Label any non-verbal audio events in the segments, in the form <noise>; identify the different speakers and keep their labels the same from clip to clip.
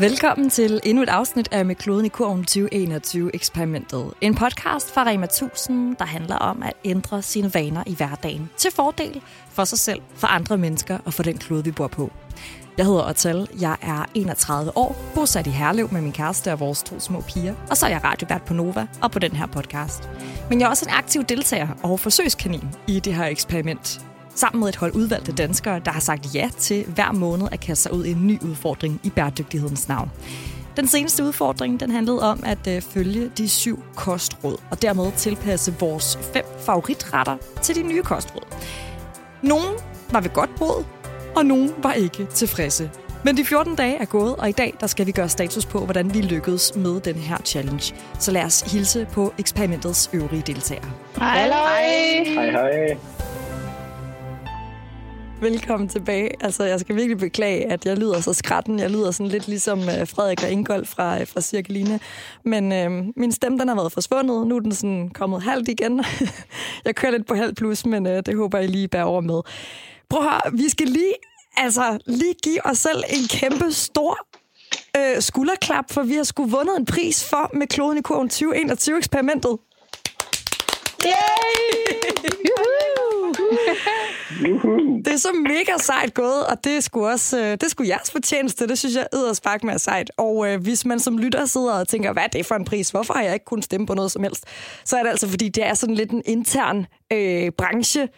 Speaker 1: Velkommen til endnu et afsnit af Med kloden i kurven 2021-eksperimentet. En podcast fra Rema 1000, der handler om at ændre sine vaner i hverdagen til fordel for sig selv, for andre mennesker og for den klode, vi bor på. Jeg hedder Otal, jeg er 31 år, bosat i Herlev med min kæreste og vores to små piger, og så er jeg radiovært på Nova og på den her podcast. Men jeg er også en aktiv deltager og forsøgskanin i det her eksperiment, sammen med et hold udvalgte danskere, der har sagt ja til hver måned at kaste sig ud i en ny udfordring i bæredygtighedens navn. Den seneste udfordring den handlede om at øh, følge de syv kostråd, og dermed tilpasse vores fem favoritretter til de nye kostråd. Nogle var ved godt råd, og nogle var ikke tilfredse. Men de 14 dage er gået, og i dag der skal vi gøre status på, hvordan vi lykkedes med den her challenge. Så lad os hilse på eksperimentets øvrige deltagere.
Speaker 2: Hej.
Speaker 3: Hej, hej.
Speaker 1: Velkommen tilbage. Altså, jeg skal virkelig beklage, at jeg lyder så skrætten. Jeg lyder sådan lidt ligesom uh, Frederik og Ingold fra, uh, fra Cirkeline. Men uh, min stemme, den har været forsvundet. Nu er den sådan kommet halvt igen. <laughs> jeg kører lidt på halv plus, men uh, det håber jeg lige bærer over med. Prøv at høre, vi skal lige, altså, lige give os selv en kæmpe stor uh, skulderklap, for vi har sgu vundet en pris for med kloden i kurven 2021-eksperimentet. <laughs> Det er så mega sejt gået, og det er sgu også øh, det skulle sgu jeres fortjeneste. Det synes jeg yderspark med er sejt. Og øh, hvis man som lytter sidder og tænker, hvad er det for en pris? Hvorfor har jeg ikke kunnet stemme på noget som helst? Så er det altså, fordi det er sådan lidt en intern øh, branche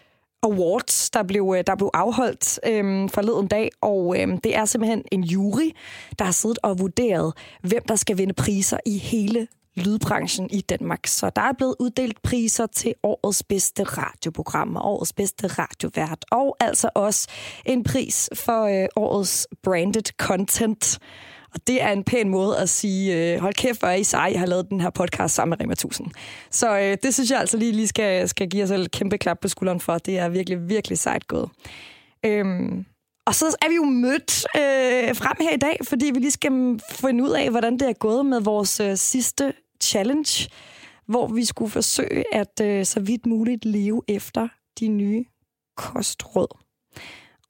Speaker 1: awards, der blev, øh, der blev afholdt øh, forleden dag, og øh, det er simpelthen en jury, der har siddet og vurderet, hvem der skal vinde priser i hele lydbranchen i Danmark. Så der er blevet uddelt priser til årets bedste radioprogram og årets bedste radiovært, og altså også en pris for øh, årets branded content. Og det er en pæn måde at sige, øh, hold kæft, hvor er I sej, jeg har lavet den her podcast sammen med Rema 1000. Så øh, det synes jeg altså lige, lige skal, skal give os et kæmpe klap på skulderen for. Det er virkelig, virkelig sejt gået. Øhm, og så er vi jo mødt øh, frem her i dag, fordi vi lige skal finde ud af, hvordan det er gået med vores øh, sidste challenge, hvor vi skulle forsøge at øh, så vidt muligt leve efter de nye kostråd.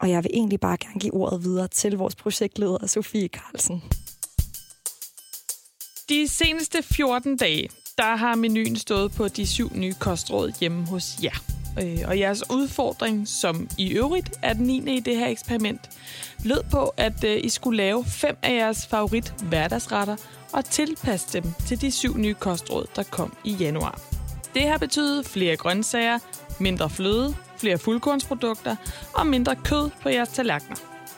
Speaker 1: Og jeg vil egentlig bare gerne give ordet videre til vores projektleder, Sofie Carlsen.
Speaker 2: De seneste 14 dage, der har menuen stået på de syv nye kostråd hjemme hos jer. Øh, og jeres udfordring, som i øvrigt er den 9. i det her eksperiment, lød på, at øh, I skulle lave fem af jeres favorit hverdagsretter og tilpasse dem til de syv nye kostråd, der kom i januar. Det har betydet flere grøntsager, mindre fløde, flere fuldkornsprodukter og mindre kød på jeres tallerkener.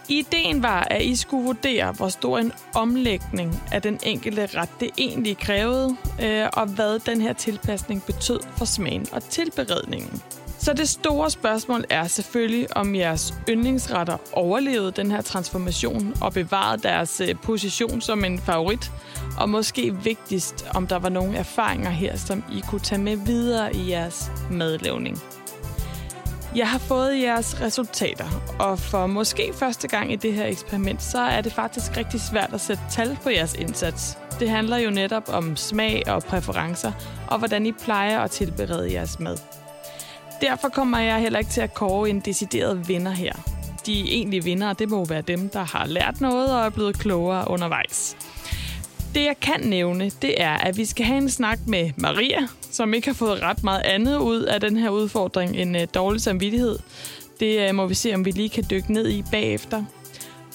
Speaker 2: Ideen var, at I skulle vurdere, hvor stor en omlægning af den enkelte ret det egentlig krævede, øh, og hvad den her tilpasning betød for smagen og tilberedningen. Så det store spørgsmål er selvfølgelig, om jeres yndlingsretter overlevede den her transformation og bevarede deres øh, position som en favorit. Og måske vigtigst, om der var nogle erfaringer her, som I kunne tage med videre i jeres madlavning. Jeg har fået jeres resultater, og for måske første gang i det her eksperiment, så er det faktisk rigtig svært at sætte tal på jeres indsats. Det handler jo netop om smag og præferencer, og hvordan I plejer at tilberede jeres mad. Derfor kommer jeg heller ikke til at kåre en decideret vinder her. De egentlige vinder, det må være dem, der har lært noget og er blevet klogere undervejs. Det jeg kan nævne, det er, at vi skal have en snak med Maria, som ikke har fået ret meget andet ud af den her udfordring end øh, dårlig samvittighed. Det øh, må vi se, om vi lige kan dykke ned i bagefter.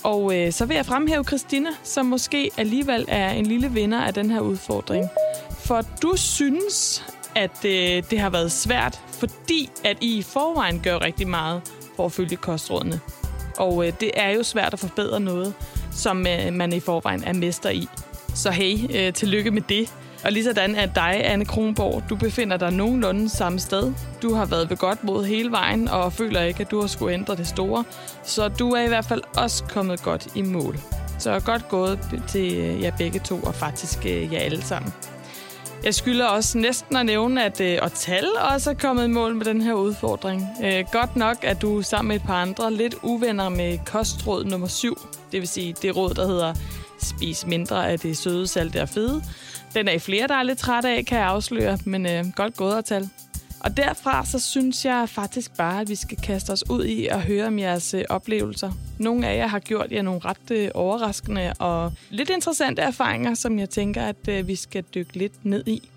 Speaker 2: Og øh, så vil jeg fremhæve Christina, som måske alligevel er en lille vinder af den her udfordring. For du synes, at øh, det har været svært, fordi at I i forvejen gør rigtig meget for at følge kostrådene. Og øh, det er jo svært at forbedre noget, som øh, man i forvejen er mester i. Så hey, øh, tillykke med det. Og lige sådan er dig, Anne Kronborg, du befinder dig nogenlunde samme sted. Du har været ved godt mod hele vejen, og føler ikke, at du har skulle ændre det store. Så du er i hvert fald også kommet godt i mål. Så godt gået til øh, jer begge to, og faktisk øh, jer alle sammen. Jeg skylder også næsten at nævne, at øh, Otal også er kommet i mål med den her udfordring. Øh, godt nok, at du sammen med et par andre lidt uvenner med kostråd nummer 7. Det vil sige det råd, der hedder spis mindre af det søde, salte og fede. Den er I flere, der er lidt træt af, kan jeg afsløre, men øh, godt gået at tal. Og derfra så synes jeg faktisk bare, at vi skal kaste os ud i at høre om jeres øh, oplevelser. Nogle af jer har gjort jer nogle ret øh, overraskende og lidt interessante erfaringer, som jeg tænker, at øh, vi skal dykke lidt ned i.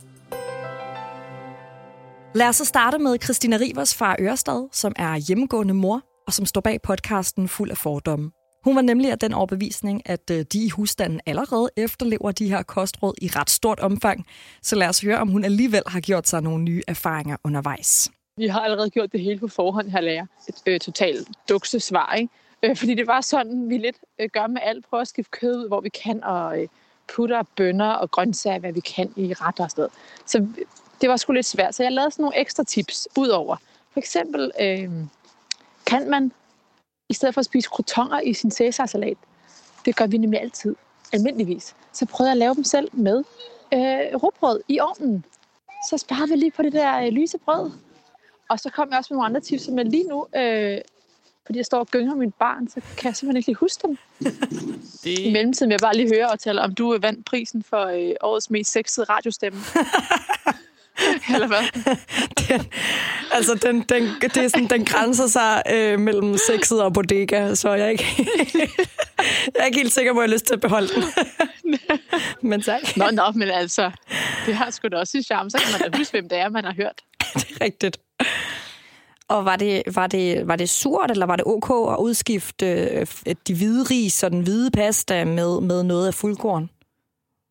Speaker 1: Lad os så starte med Christina Rivers fra Ørestad, som er hjemmegående mor, og som står bag podcasten Fuld af fordomme. Hun var nemlig af den overbevisning, at øh, de i husstanden allerede efterlever de her kostråd i ret stort omfang. Så lad os høre, om hun alligevel har gjort sig nogle nye erfaringer undervejs.
Speaker 4: Vi har allerede gjort det hele på forhånd, her lærer. Et øh, totalt dukse svar, ikke? Øh, fordi det var sådan, vi lidt øh, gør med alt. Prøver at skifte kød ud, hvor vi kan, og øh, putter bønner og grøntsager, hvad vi kan i retter og sted. Så det var sgu lidt svært. Så jeg lavede sådan nogle ekstra tips ud over. For eksempel øh, kan man i stedet for at spise crotonner i sin cæsarsalat. Det gør vi nemlig altid, almindeligvis. Så prøvede jeg at lave dem selv med øh, råbrød i ovnen. Så sparede vi lige på det der øh, lyse brød. Og så kom jeg også med nogle andre tips, men lige nu, øh, fordi jeg står og gynger mit barn, så kan jeg simpelthen ikke lige huske dem. Det... I mellemtiden vil jeg bare lige høre og tale, om du vandt prisen for øh, årets mest sexede radiostemme. <laughs> Eller hvad? <laughs>
Speaker 1: den, altså, den, den, det er sådan, den grænser sig øh, mellem sexet og bodega, så jeg er ikke, <laughs> jeg er ikke helt sikker på, at jeg har lyst til at beholde den. <laughs> men tak.
Speaker 4: Nå, nå, men altså, det har sgu da også i charme, så kan man da huske, hvem det er, man har hørt.
Speaker 1: det er rigtigt. Og var det, var, det, var det surt, eller var det ok at udskifte øh, de hvide ris og den hvide pasta med, med noget af fuldkorn?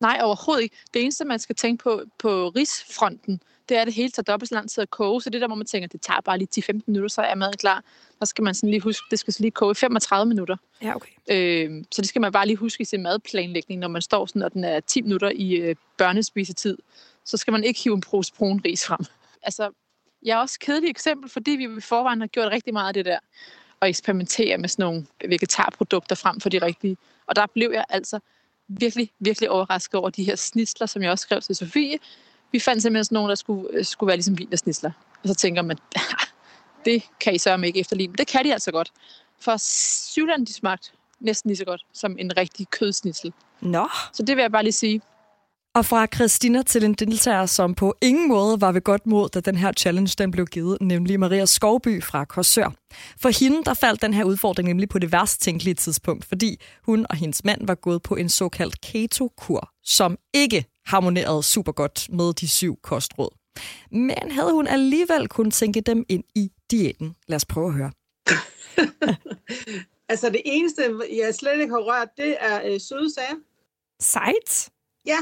Speaker 4: Nej, overhovedet ikke. Det eneste, man skal tænke på på risfronten, det er, at det hele tager dobbelt så lang tid at koge. Så det der, hvor man tænker, det tager bare lige 10-15 minutter, så er maden klar. Der skal man sådan lige huske, det skal så lige koge i 35 minutter.
Speaker 1: Ja, okay.
Speaker 4: Øh, så det skal man bare lige huske i sin madplanlægning, når man står sådan, og den er 10 minutter i øh, børnespisetid. Så skal man ikke hive en pose brun ris frem. Altså, jeg er også kedelig eksempel, fordi vi i forvejen har gjort rigtig meget af det der og eksperimentere med sådan nogle vegetarprodukter frem for de rigtige. Og der blev jeg altså virkelig, virkelig overrasket over de her snitsler, som jeg også skrev til Sofie. Vi fandt simpelthen nogle, der skulle, skulle være ligesom snitsler. Og så tænker man, <laughs> det kan I sørge ikke efterligne. Det kan de altså godt. For Syvland, de smagte næsten lige så godt som en rigtig kødsnitsel.
Speaker 1: Nå.
Speaker 4: Så det vil jeg bare lige sige.
Speaker 1: Og fra Christina til en deltager, som på ingen måde var ved godt mod, da den her challenge den blev givet, nemlig Maria Skovby fra Korsør. For hende der faldt den her udfordring nemlig på det værst tænkelige tidspunkt, fordi hun og hendes mand var gået på en såkaldt keto-kur, som ikke harmonerede super godt med de syv kostråd. Men havde hun alligevel kun tænke dem ind i diæten? Lad os prøve at høre. <laughs>
Speaker 5: altså det eneste, jeg slet ikke har rørt, det er øh, søde sager.
Speaker 1: Sejt?
Speaker 5: Ja,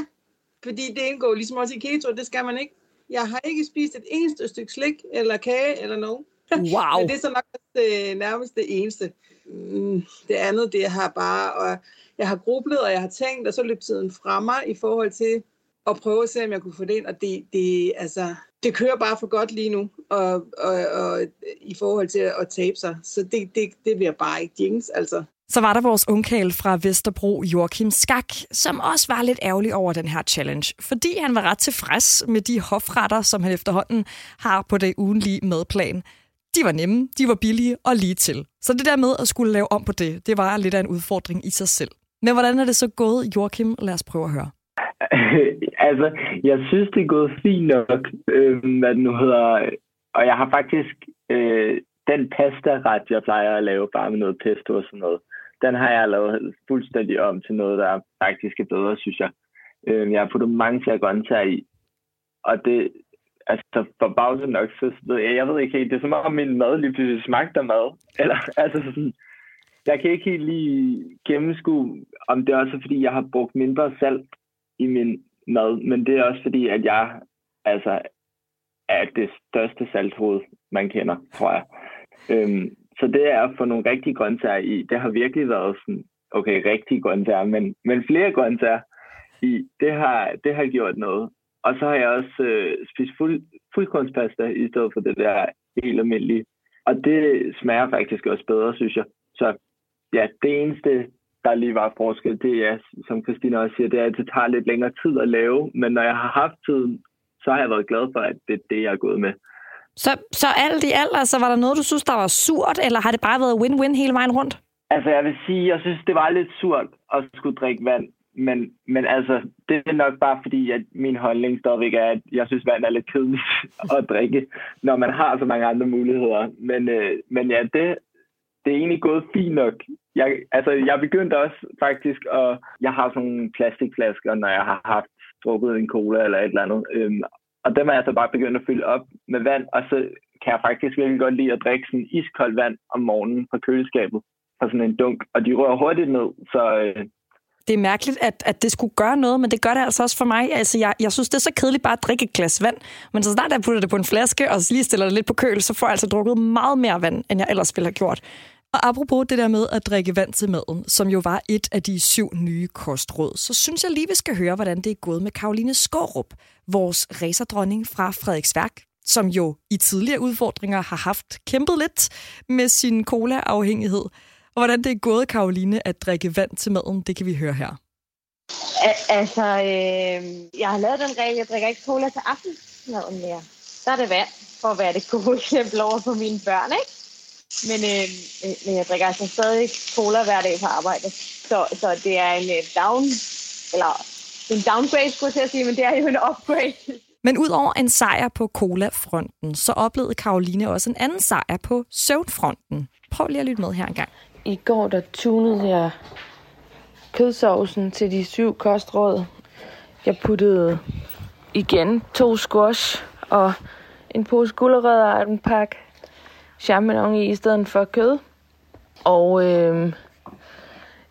Speaker 5: fordi det indgår ligesom også i keto, det skal man ikke. Jeg har ikke spist et eneste stykke slik, eller kage, eller noget.
Speaker 1: Wow.
Speaker 5: Men det er så nok det, nærmest det eneste. Mm, det andet, det har bare, og jeg har grublet, og jeg har tænkt, og så løb tiden fra mig i forhold til at prøve at se, om jeg kunne få det ind, og det, det, altså, det kører bare for godt lige nu, og, og, og i forhold til at tabe sig. Så det, det, det vil jeg bare ikke jinx, altså.
Speaker 1: Så var der vores ungkale fra Vesterbro, Joachim Skak, som også var lidt ærgerlig over den her challenge, fordi han var ret tilfreds med de hofretter, som han efterhånden har på det ugenlige madplan. De var nemme, de var billige og lige til. Så det der med at skulle lave om på det, det var lidt af en udfordring i sig selv. Men hvordan er det så gået, Joachim? Lad os prøve at høre. <laughs>
Speaker 3: altså, jeg synes, det er gået fint nok, øh, hvad det nu hedder. Og jeg har faktisk øh, den pasta-ret, jeg plejer at lave, bare med noget pesto og sådan noget den har jeg lavet fuldstændig om til noget, der faktisk er bedre, synes jeg. Øh, jeg har puttet mange flere grøntsager i, og det, altså forbavset nok, så ved jeg, jeg ved ikke helt, det er som om min mad lige pludselig smagte af mad. <laughs> Eller, altså sådan, jeg kan ikke helt lige gennemskue, om det er også fordi, jeg har brugt mindre salt i min mad, men det er også fordi, at jeg altså er det største salthoved, man kender, tror jeg. Øhm, så det er at få nogle rigtige grøntsager i. Det har virkelig været sådan, okay, rigtige grøntsager, men, men flere grøntsager i, det har, det har gjort noget. Og så har jeg også øh, spist fuld, fuldkornspasta i stedet for det der helt almindelige. Og det smager faktisk også bedre, synes jeg. Så ja, det eneste, der lige var forskel, det er, som Christina også siger, det er, at det tager lidt længere tid at lave. Men når jeg har haft tiden, så har jeg været glad for, at det er det, jeg er gået med.
Speaker 1: Så, så alt i alt, altså, var der noget, du synes, der var surt, eller har det bare været win-win hele vejen rundt?
Speaker 3: Altså, jeg vil sige, jeg synes, det var lidt surt at skulle drikke vand men, men altså, det er nok bare fordi, at min holdning stadigvæk er, at jeg synes, vand er lidt kedeligt <laughs> at drikke, når man har så mange andre muligheder. Men, øh, men ja, det, det er egentlig gået fint nok. Jeg, altså, jeg begyndte også faktisk at... Jeg har sådan nogle plastikflasker, når jeg har haft drukket en cola eller et eller andet. Øhm, og dem er jeg så bare begyndt at fylde op med vand, og så kan jeg faktisk virkelig godt lide at drikke sådan iskoldt vand om morgenen fra køleskabet fra sådan en dunk, og de rører hurtigt ned, så... Øh,
Speaker 1: det er mærkeligt, at, at det skulle gøre noget, men det gør det altså også for mig. Altså, jeg, jeg synes, det er så kedeligt bare at drikke et glas vand, men så snart jeg putter det på en flaske, og lige stiller det lidt på køl, så får jeg altså drukket meget mere vand, end jeg ellers ville have gjort. Og apropos det der med at drikke vand til maden, som jo var et af de syv nye kostråd, så synes jeg lige, vi skal høre, hvordan det er gået med Karoline Skårup, vores racerdronning fra Frederiksværk, som jo i tidligere udfordringer har haft kæmpet lidt med sin cola-afhængighed. Og hvordan det er gået, Karoline, at drikke vand til maden, det kan vi høre her.
Speaker 6: Al- altså, øh, jeg har lavet den regel, jeg drikker ikke cola til aftensmaden mere. Så er det vand, for at være det gode <laughs> eksempel over for mine børn, ikke? Men, øh, øh, men jeg drikker altså stadig cola hver dag på arbejde. Så, så det er en uh, down, eller en downgrade, skulle jeg sige, men det er jo en upgrade.
Speaker 1: Men udover en sejr på cola-fronten, så oplevede Karoline også en anden sejr på søvnfronten. Prøv lige at lytte med her en gang.
Speaker 7: I går der tunede jeg kødsovsen til de syv kostråd. Jeg puttede igen to squash og en pose gulerødder og en pakke champignon i, i stedet for kød. Og øh,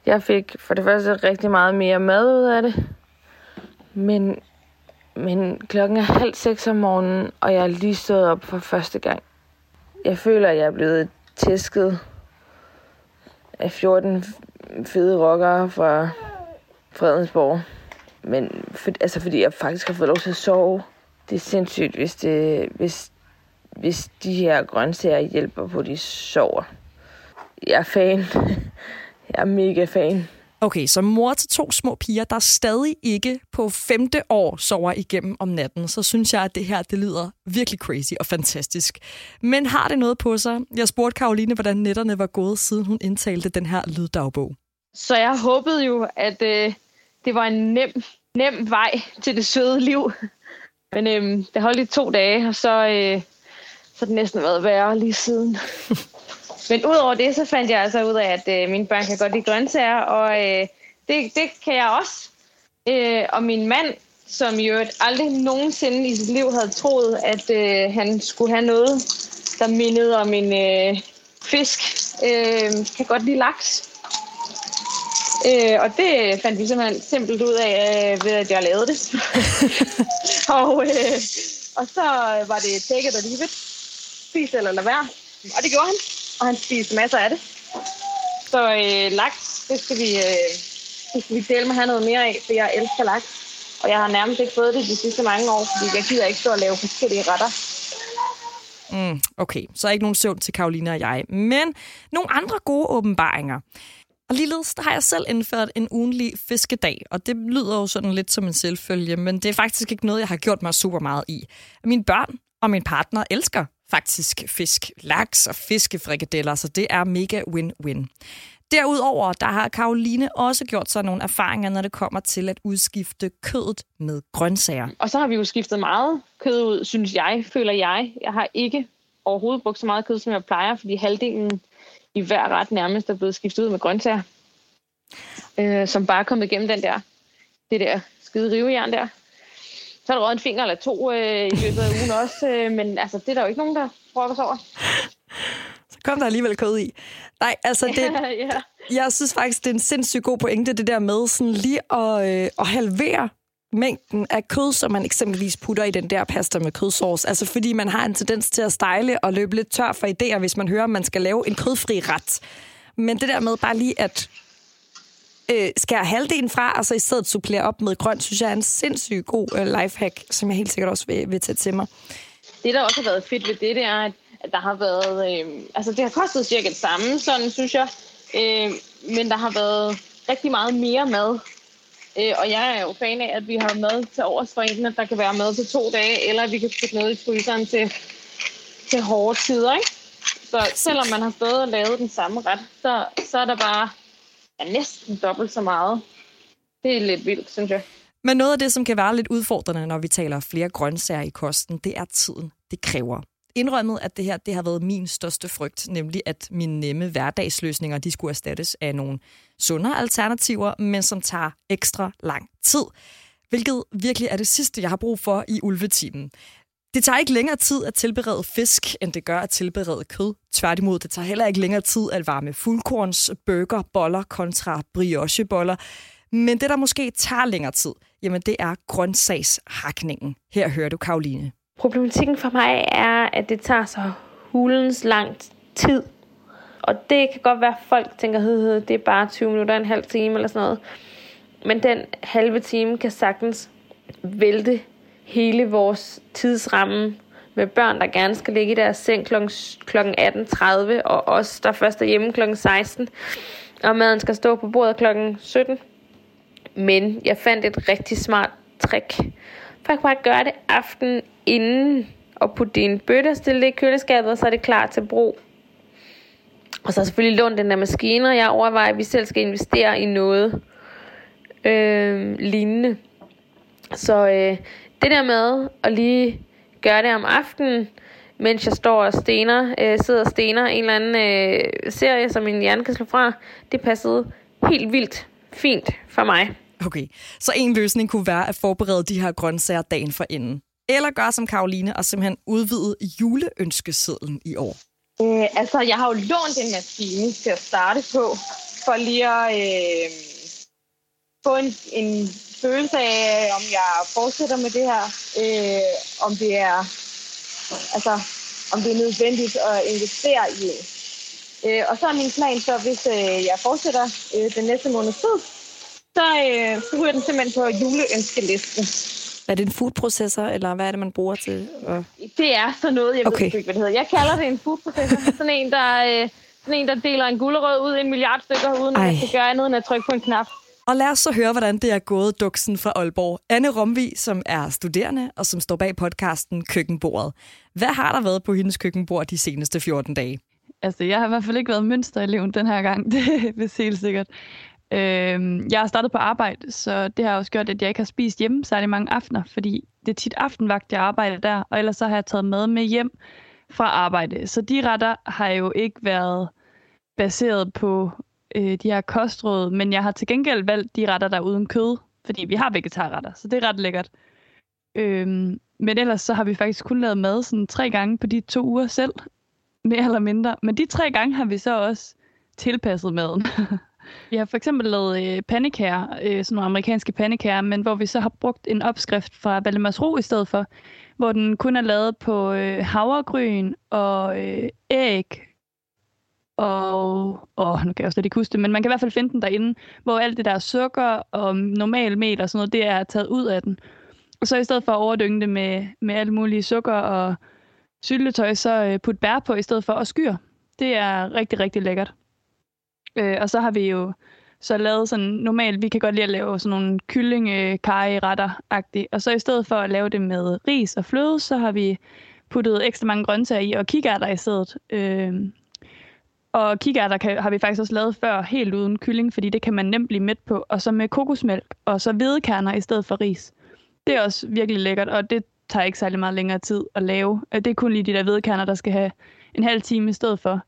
Speaker 7: jeg fik for det første rigtig meget mere mad ud af det. Men, men klokken er halv seks om morgenen, og jeg er lige stået op for første gang. Jeg føler, at jeg er blevet tæsket af 14 fede rockere fra Fredensborg. Men for, altså fordi jeg faktisk har fået lov til at sove. Det er sindssygt, hvis, det, hvis, hvis de her grøntsager hjælper på, de sover. Jeg er fan. <laughs> Jeg er mega fan.
Speaker 1: Okay, så mor til to små piger, der stadig ikke på femte år sover igennem om natten, så synes jeg, at det her det lyder virkelig crazy og fantastisk. Men har det noget på sig? Jeg spurgte Karoline, hvordan netterne var gået, siden hun indtalte den her lyddagbog.
Speaker 6: Så jeg håbede jo, at øh, det var en nem, nem vej til det søde liv. <laughs> Men øh, det holdt i to dage, og så, øh, så det næsten været værre lige siden. <laughs> Men udover det, så fandt jeg altså ud af, at øh, mine børn kan godt lide grøntsager, og øh, det, det kan jeg også. Øh, og min mand, som jo aldrig nogensinde i sit liv havde troet, at øh, han skulle have noget, der mindede om en øh, fisk, øh, kan godt lide laks. Øh, og det fandt vi simpelthen simpelt ud af, øh, ved at jeg lavede det. <laughs> <laughs> og, øh, og så var det take it or leave it. Spis eller lad være. Og det gjorde han og han spiser masser af det. Så øh, laks, det skal vi, øh, det skal vi dele med have noget mere af, for jeg elsker laks. Og jeg har nærmest ikke fået det de sidste mange år, fordi jeg gider ikke stå og lave forskellige retter.
Speaker 1: Mm, okay, så ikke nogen søvn til Karoline og jeg. Men nogle andre gode åbenbaringer. Og ligeledes der har jeg selv indført en ugenlig fiskedag, og det lyder jo sådan lidt som en selvfølge, men det er faktisk ikke noget, jeg har gjort mig super meget i. Mine børn og min partner elsker faktisk fisk, laks og fiskefrikadeller, så det er mega win-win. Derudover der har Karoline også gjort sig nogle erfaringer, når det kommer til at udskifte kødet med grøntsager.
Speaker 6: Og så har vi jo skiftet meget kød ud, synes jeg, føler jeg. Jeg har ikke overhovedet brugt så meget kød, som jeg plejer, fordi halvdelen i hver ret nærmest er blevet skiftet ud med grøntsager. Øh, som bare er kommet igennem den der, det der skide rivejern der så er der en finger eller to øh, i løbet af ugen også, øh, men altså, det er der jo ikke nogen, der brokker sig over.
Speaker 1: Så kom der alligevel kød i. Nej, altså, det, <laughs>
Speaker 6: ja.
Speaker 1: jeg synes faktisk, det er en sindssygt god pointe, det der med sådan lige at, øh, at halvere mængden af kød, som man eksempelvis putter i den der pasta med kødsovs. Altså fordi man har en tendens til at stejle og løbe lidt tør for idéer, hvis man hører, at man skal lave en kødfri ret. Men det der med bare lige at øh, skære halvdelen fra, og så i stedet supplere op med grønt, synes jeg er en sindssygt god øh, lifehack, som jeg helt sikkert også vil, vil tage til mig.
Speaker 6: Det, der også har været fedt ved det, det er, at, der har været... Øh, altså, det har kostet cirka det samme, sådan synes jeg. Øh, men der har været rigtig meget mere mad. Øh, og jeg er jo fan af, at vi har mad til overs for enten, at der kan være mad til to dage, eller at vi kan putte noget i fryseren til, til hårde tider, ikke? Så selvom man har stået og lavet den samme ret, så, så er der bare er næsten dobbelt så meget det er lidt vildt, synes jeg.
Speaker 1: Men noget af det, som kan være lidt udfordrende, når vi taler flere grøntsager i kosten, det er tiden, det kræver. Indrømmet, at det her det har været min største frygt, nemlig at mine nemme hverdagsløsninger de skulle erstattes af nogle sundere alternativer, men som tager ekstra lang tid. Hvilket virkelig er det sidste, jeg har brug for i ulvetimen. Det tager ikke længere tid at tilberede fisk, end det gør at tilberede kød. Tværtimod, det tager heller ikke længere tid at varme fuldkorns, burger, boller kontra briocheboller. Men det, der måske tager længere tid, jamen det er grøntsagshakningen. Her hører du Karoline.
Speaker 7: Problematikken for mig er, at det tager så hulens lang tid. Og det kan godt være, at folk tænker, at det er bare 20 minutter, en halv time eller sådan noget. Men den halve time kan sagtens vælte hele vores tidsramme med børn, der gerne skal ligge i deres seng kl. 18.30, og os, der først er hjemme kl. 16, og maden skal stå på bordet kl. 17. Men jeg fandt et rigtig smart trick. For jeg kan bare gøre det aften inden, og putte din bøtte, stille det i køleskabet, og så er det klar til brug. Og så har jeg selvfølgelig lånt den der maskine, og jeg overvejer, at vi selv skal investere i noget øh, lignende. Så øh, det der med at lige gøre det om aftenen, mens jeg står og stener, øh, sidder og stener en eller anden øh, serie, som min hjerne kan slå fra, det passede helt vildt fint for mig.
Speaker 1: Okay, så en løsning kunne være at forberede de her grøntsager dagen for inden. Eller gøre som Karoline og simpelthen udvide juleønskesedlen i år.
Speaker 6: Øh, altså, jeg har jo lånt en maskine til at starte på, for lige at øh, få en, en følelse af, om jeg fortsætter med det her, øh, om det er altså, om det er nødvendigt at investere i det. Øh, og så er min plan så, hvis øh, jeg fortsætter øh, den næste måned tid, så, øh, så ryger den simpelthen på juleønskelisten.
Speaker 1: Er det en foodprocessor, eller hvad er det, man bruger til? At...
Speaker 6: Det er sådan noget, jeg okay. ved ikke, hvad det hedder. Jeg kalder det en foodprocessor. <laughs> sådan en, der, øh, sådan en, der deler en gulerod ud i en milliard stykker, uden Ej. at jeg skal gøre andet end at trykke på en knap.
Speaker 1: Og lad os så høre, hvordan det er gået duksen fra Aalborg. Anne Romvi, som er studerende og som står bag podcasten Køkkenbordet. Hvad har der været på hendes køkkenbord de seneste 14 dage?
Speaker 8: Altså, jeg har i hvert fald ikke været mønstereleven den her gang. <laughs> Det er helt sikkert. Øh, jeg har startet på arbejde, så det har også gjort, at jeg ikke har spist hjemme særlig mange aftener, fordi det er tit aftenvagt, jeg arbejder der, og ellers så har jeg taget mad med hjem fra arbejde. Så de retter har jo ikke været baseret på øh, de her kostråd, men jeg har til gengæld valgt de retter, der er uden kød, fordi vi har vegetarretter, så det er ret lækkert. Øhm, men ellers så har vi faktisk kun lavet mad sådan tre gange på de to uger selv, mere eller mindre. Men de tre gange har vi så også tilpasset maden. <laughs> vi har for eksempel lavet øh, pandekager, øh, sådan nogle amerikanske pandekager, men hvor vi så har brugt en opskrift fra Valdemarsro i stedet for, hvor den kun er lavet på øh, havregryn og øh, æg, og åh, nu kan jeg jo slet ikke huske det, men man kan i hvert fald finde den derinde, hvor alt det der sukker og normal mel og sådan noget, det er taget ud af den. Og så i stedet for at overdynge det med, med alt muligt sukker og syltetøj, så øh, put bær på i stedet for at skyr. Det er rigtig, rigtig lækkert. Øh, og så har vi jo så lavet sådan, normalt, vi kan godt lide at lave sådan nogle kylling agtigt Og så i stedet for at lave det med ris og fløde, så har vi puttet ekstra mange grøntsager i og kikærter i stedet. Øh, og kikærter kan, har vi faktisk også lavet før helt uden kylling, fordi det kan man nemt blive mæt på. Og så med kokosmælk, og så hvedekerner i stedet for ris. Det er også virkelig lækkert, og det tager ikke særlig meget længere tid at lave. Øh, det er kun lige de der hvedekerner, der skal have en halv time i stedet for.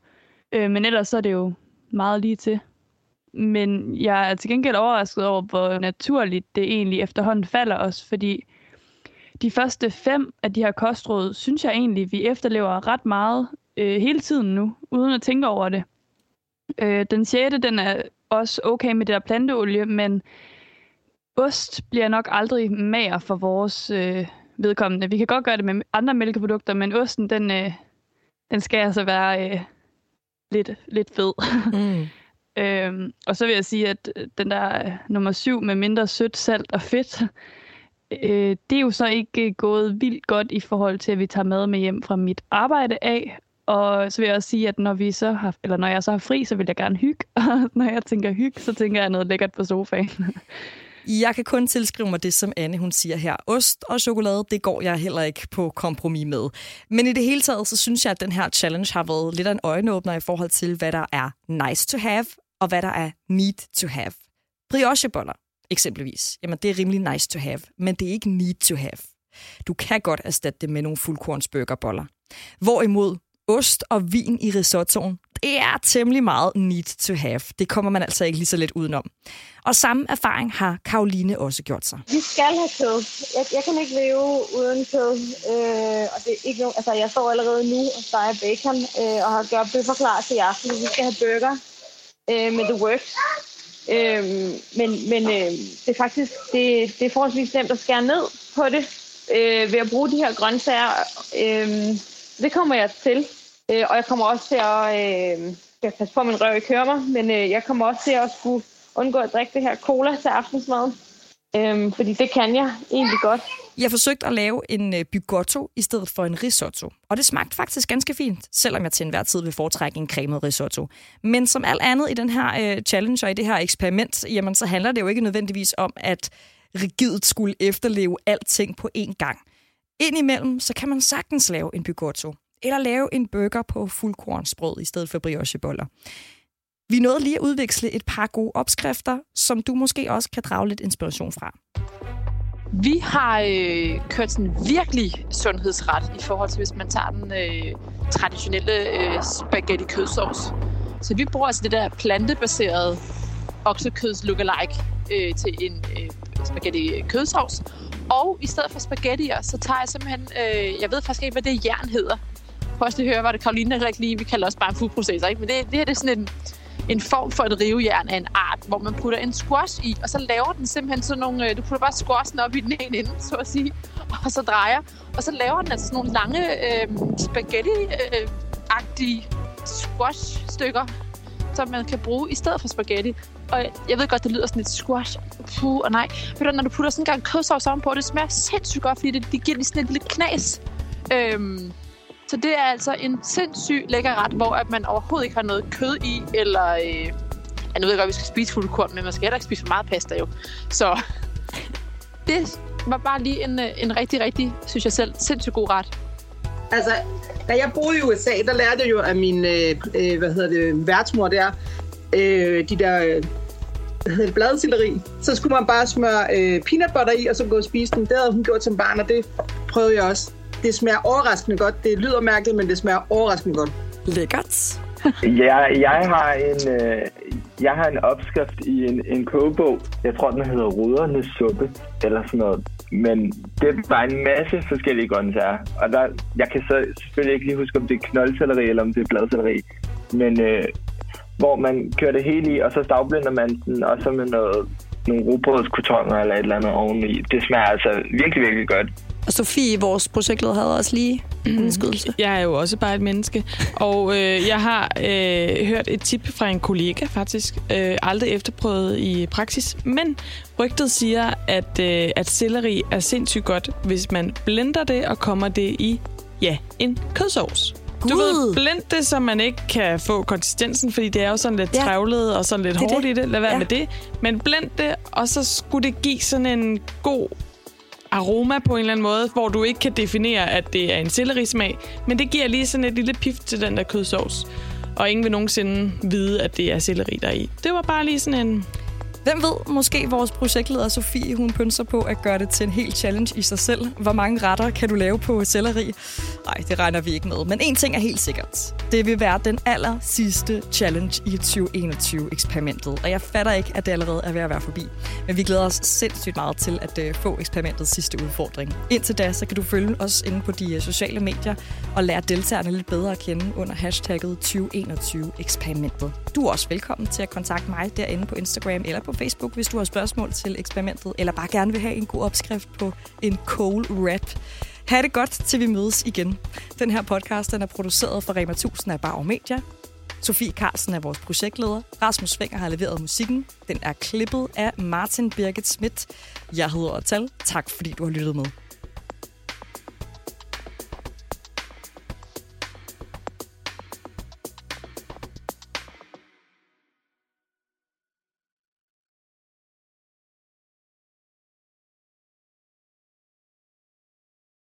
Speaker 8: Øh, men ellers så er det jo meget lige til. Men jeg er til gengæld overrasket over, hvor naturligt det egentlig efterhånden falder os, fordi de første fem af de her kostråd, synes jeg egentlig, vi efterlever ret meget øh, hele tiden nu, uden at tænke over det. Øh, den sjette, den er også okay med det der planteolie, men ost bliver nok aldrig mager for vores øh, vedkommende. Vi kan godt gøre det med andre mælkeprodukter, men osten, den, øh, den skal altså være øh, lidt, lidt fed. Mm. <laughs> øhm, og så vil jeg sige, at den der øh, nummer syv med mindre sødt, salt og fedt, øh, det er jo så ikke gået vildt godt i forhold til, at vi tager mad med hjem fra mit arbejde af, og så vil jeg også sige, at når, vi så har, eller når jeg så har fri, så vil jeg gerne hygge. <laughs> Og når jeg tænker hygge, så tænker jeg noget lækkert på sofaen.
Speaker 1: Jeg kan kun tilskrive mig det, som Anne hun siger her. Ost og chokolade, det går jeg heller ikke på kompromis med. Men i det hele taget, så synes jeg, at den her challenge har været lidt af en øjenåbner i forhold til, hvad der er nice to have, og hvad der er need to have. Briocheboller. eksempelvis, jamen det er rimelig nice to have, men det er ikke need to have. Du kan godt erstatte det med nogle fuldkornsbøgerboller. Hvorimod ost og vin i risottoen, det er temmelig meget need to have. Det kommer man altså ikke lige så let udenom. Og samme erfaring har Karoline også gjort sig.
Speaker 6: Vi skal have kød. Jeg, jeg kan ikke leve uden kød. Øh, og det er ikke nogen, altså, jeg står allerede nu og steger bacon øh, og har gjort bøffer klar til i aften. Vi skal have burger øh, med The Works. Øh, men men øh, det er faktisk det, det er forholdsvis nemt at skære ned på det øh, ved at bruge de her grøntsager. Øh, det kommer jeg til. Øh, og jeg kommer også til at... Øh, jeg passe på, at min røv ikke hører mig, men øh, jeg kommer også til at skulle undgå at drikke det her cola til aftensmaden. Øhm, fordi det kan jeg egentlig godt.
Speaker 1: Jeg forsøgte at lave en øh, bygotto i stedet for en risotto. Og det smagte faktisk ganske fint, selvom jeg til enhver tid vil foretrække en cremet risotto. Men som alt andet i den her øh, challenge og i det her eksperiment, jamen så handler det jo ikke nødvendigvis om, at rigidt skulle efterleve alting på én gang. Indimellem, så kan man sagtens lave en bygotto. Eller lave en burger på fuldkornsbrød i stedet for briocheboller. Vi nåede lige at udveksle et par gode opskrifter, som du måske også kan drage lidt inspiration fra.
Speaker 4: Vi har øh, kørt sådan virkelig sundhedsret i forhold til, hvis man tager den øh, traditionelle øh, spaghetti kødsovs. Så vi bruger altså det der plantebaserede oksekøds lookalike øh, til en øh, spaghetti kødsovs. Og i stedet for spaghettier, så tager jeg simpelthen, øh, jeg ved faktisk ikke, hvad det jern hedder. Prøv at høre, var det Karoline der ikke lige, vi kalder også bare en foodprocessor, ikke? Men det, det her det er sådan en, en form for et rivejern af en art, hvor man putter en squash i, og så laver den simpelthen sådan nogle, øh, du putter bare squashen op i den ene ende, så at sige, og så drejer, og så laver den altså sådan nogle lange øh, spaghetti-agtige squash-stykker, som man kan bruge i stedet for spaghetti. Og jeg ved godt, det lyder sådan lidt squash. Puh, og nej. Men når du putter sådan en gang kødsovs ovenpå, det smager sindssygt godt, fordi det, det giver lige sådan et lille knas. Øhm, så det er altså en sindssygt lækker ret, hvor at man overhovedet ikke har noget kød i, eller... Øh, nu ved jeg godt, at vi skal spise fuldkorn, men man skal heller ikke spise for meget pasta jo. Så <laughs> det var bare lige en, øh, en rigtig, rigtig, synes jeg selv, sindssygt god ret.
Speaker 5: Altså, da jeg boede i USA, der lærte jeg jo af min, øh, øh hvad hedder det, værtsmor der, øh, de der, øh, hedder bladsilleri. Så skulle man bare smøre øh, peanut butter i, og så gå og spise den. Det havde hun gjort som barn, og det prøvede jeg også. Det smager overraskende godt. Det lyder mærkeligt, men det smager overraskende godt.
Speaker 1: Lækkert. <laughs>
Speaker 3: ja, jeg har en, øh, jeg har en opskrift i en, en kogebog. Jeg tror, den hedder Rudernes suppe, eller sådan noget. Men det er bare en masse forskellige grøntsager. Og der, jeg kan så selvfølgelig ikke lige huske, om det er knoldcelleri, eller om det er bladcelleri. Men øh, hvor man kører det hele i, og så stavblinder man den, og så med noget, nogle robrødskutonger eller et eller andet oveni. Det smager altså virkelig, virkelig godt.
Speaker 1: Og Sofie, vores projektleder, havde også lige en udskydelse.
Speaker 2: Jeg er jo også bare et menneske. Og øh, jeg har øh, hørt et tip fra en kollega faktisk. Øh, aldrig efterprøvet i praksis. Men rygtet siger, at, øh, at selleri er sindssygt godt, hvis man blender det og kommer det i, ja, en kødsovs. Du ved, blend det, så man ikke kan få konsistensen, fordi det er jo sådan lidt ja. trævlet og sådan lidt det hårdt det. i det. Lad være ja. med det. Men blend det, og så skulle det give sådan en god aroma på en eller anden måde, hvor du ikke kan definere, at det er en sellerismag, men det giver lige sådan et lille pift til den der kødsovs. Og ingen vil nogensinde vide, at det er selleri der i. Det var bare lige sådan en
Speaker 1: Hvem ved, måske vores projektleder Sofie, hun pynser på at gøre det til en helt challenge i sig selv. Hvor mange retter kan du lave på selleri? Nej, det regner vi ikke med. Men en ting er helt sikkert. Det vil være den aller sidste challenge i 2021-eksperimentet. Og jeg fatter ikke, at det allerede er ved at være forbi. Men vi glæder os sindssygt meget til at øh, få eksperimentets sidste udfordring. Indtil da, så kan du følge os inde på de øh, sociale medier og lære deltagerne lidt bedre at kende under hashtagget 2021-eksperimentet. Du er også velkommen til at kontakte mig derinde på Instagram eller på Facebook, hvis du har spørgsmål til eksperimentet, eller bare gerne vil have en god opskrift på en cold wrap. Ha' det godt, til vi mødes igen. Den her podcast den er produceret for Rema 1000 af Bauer Media. Sofie Carlsen er vores projektleder. Rasmus Svinger har leveret musikken. Den er klippet af Martin Birgit Schmidt. Jeg hedder Tal. Tak fordi du har lyttet med.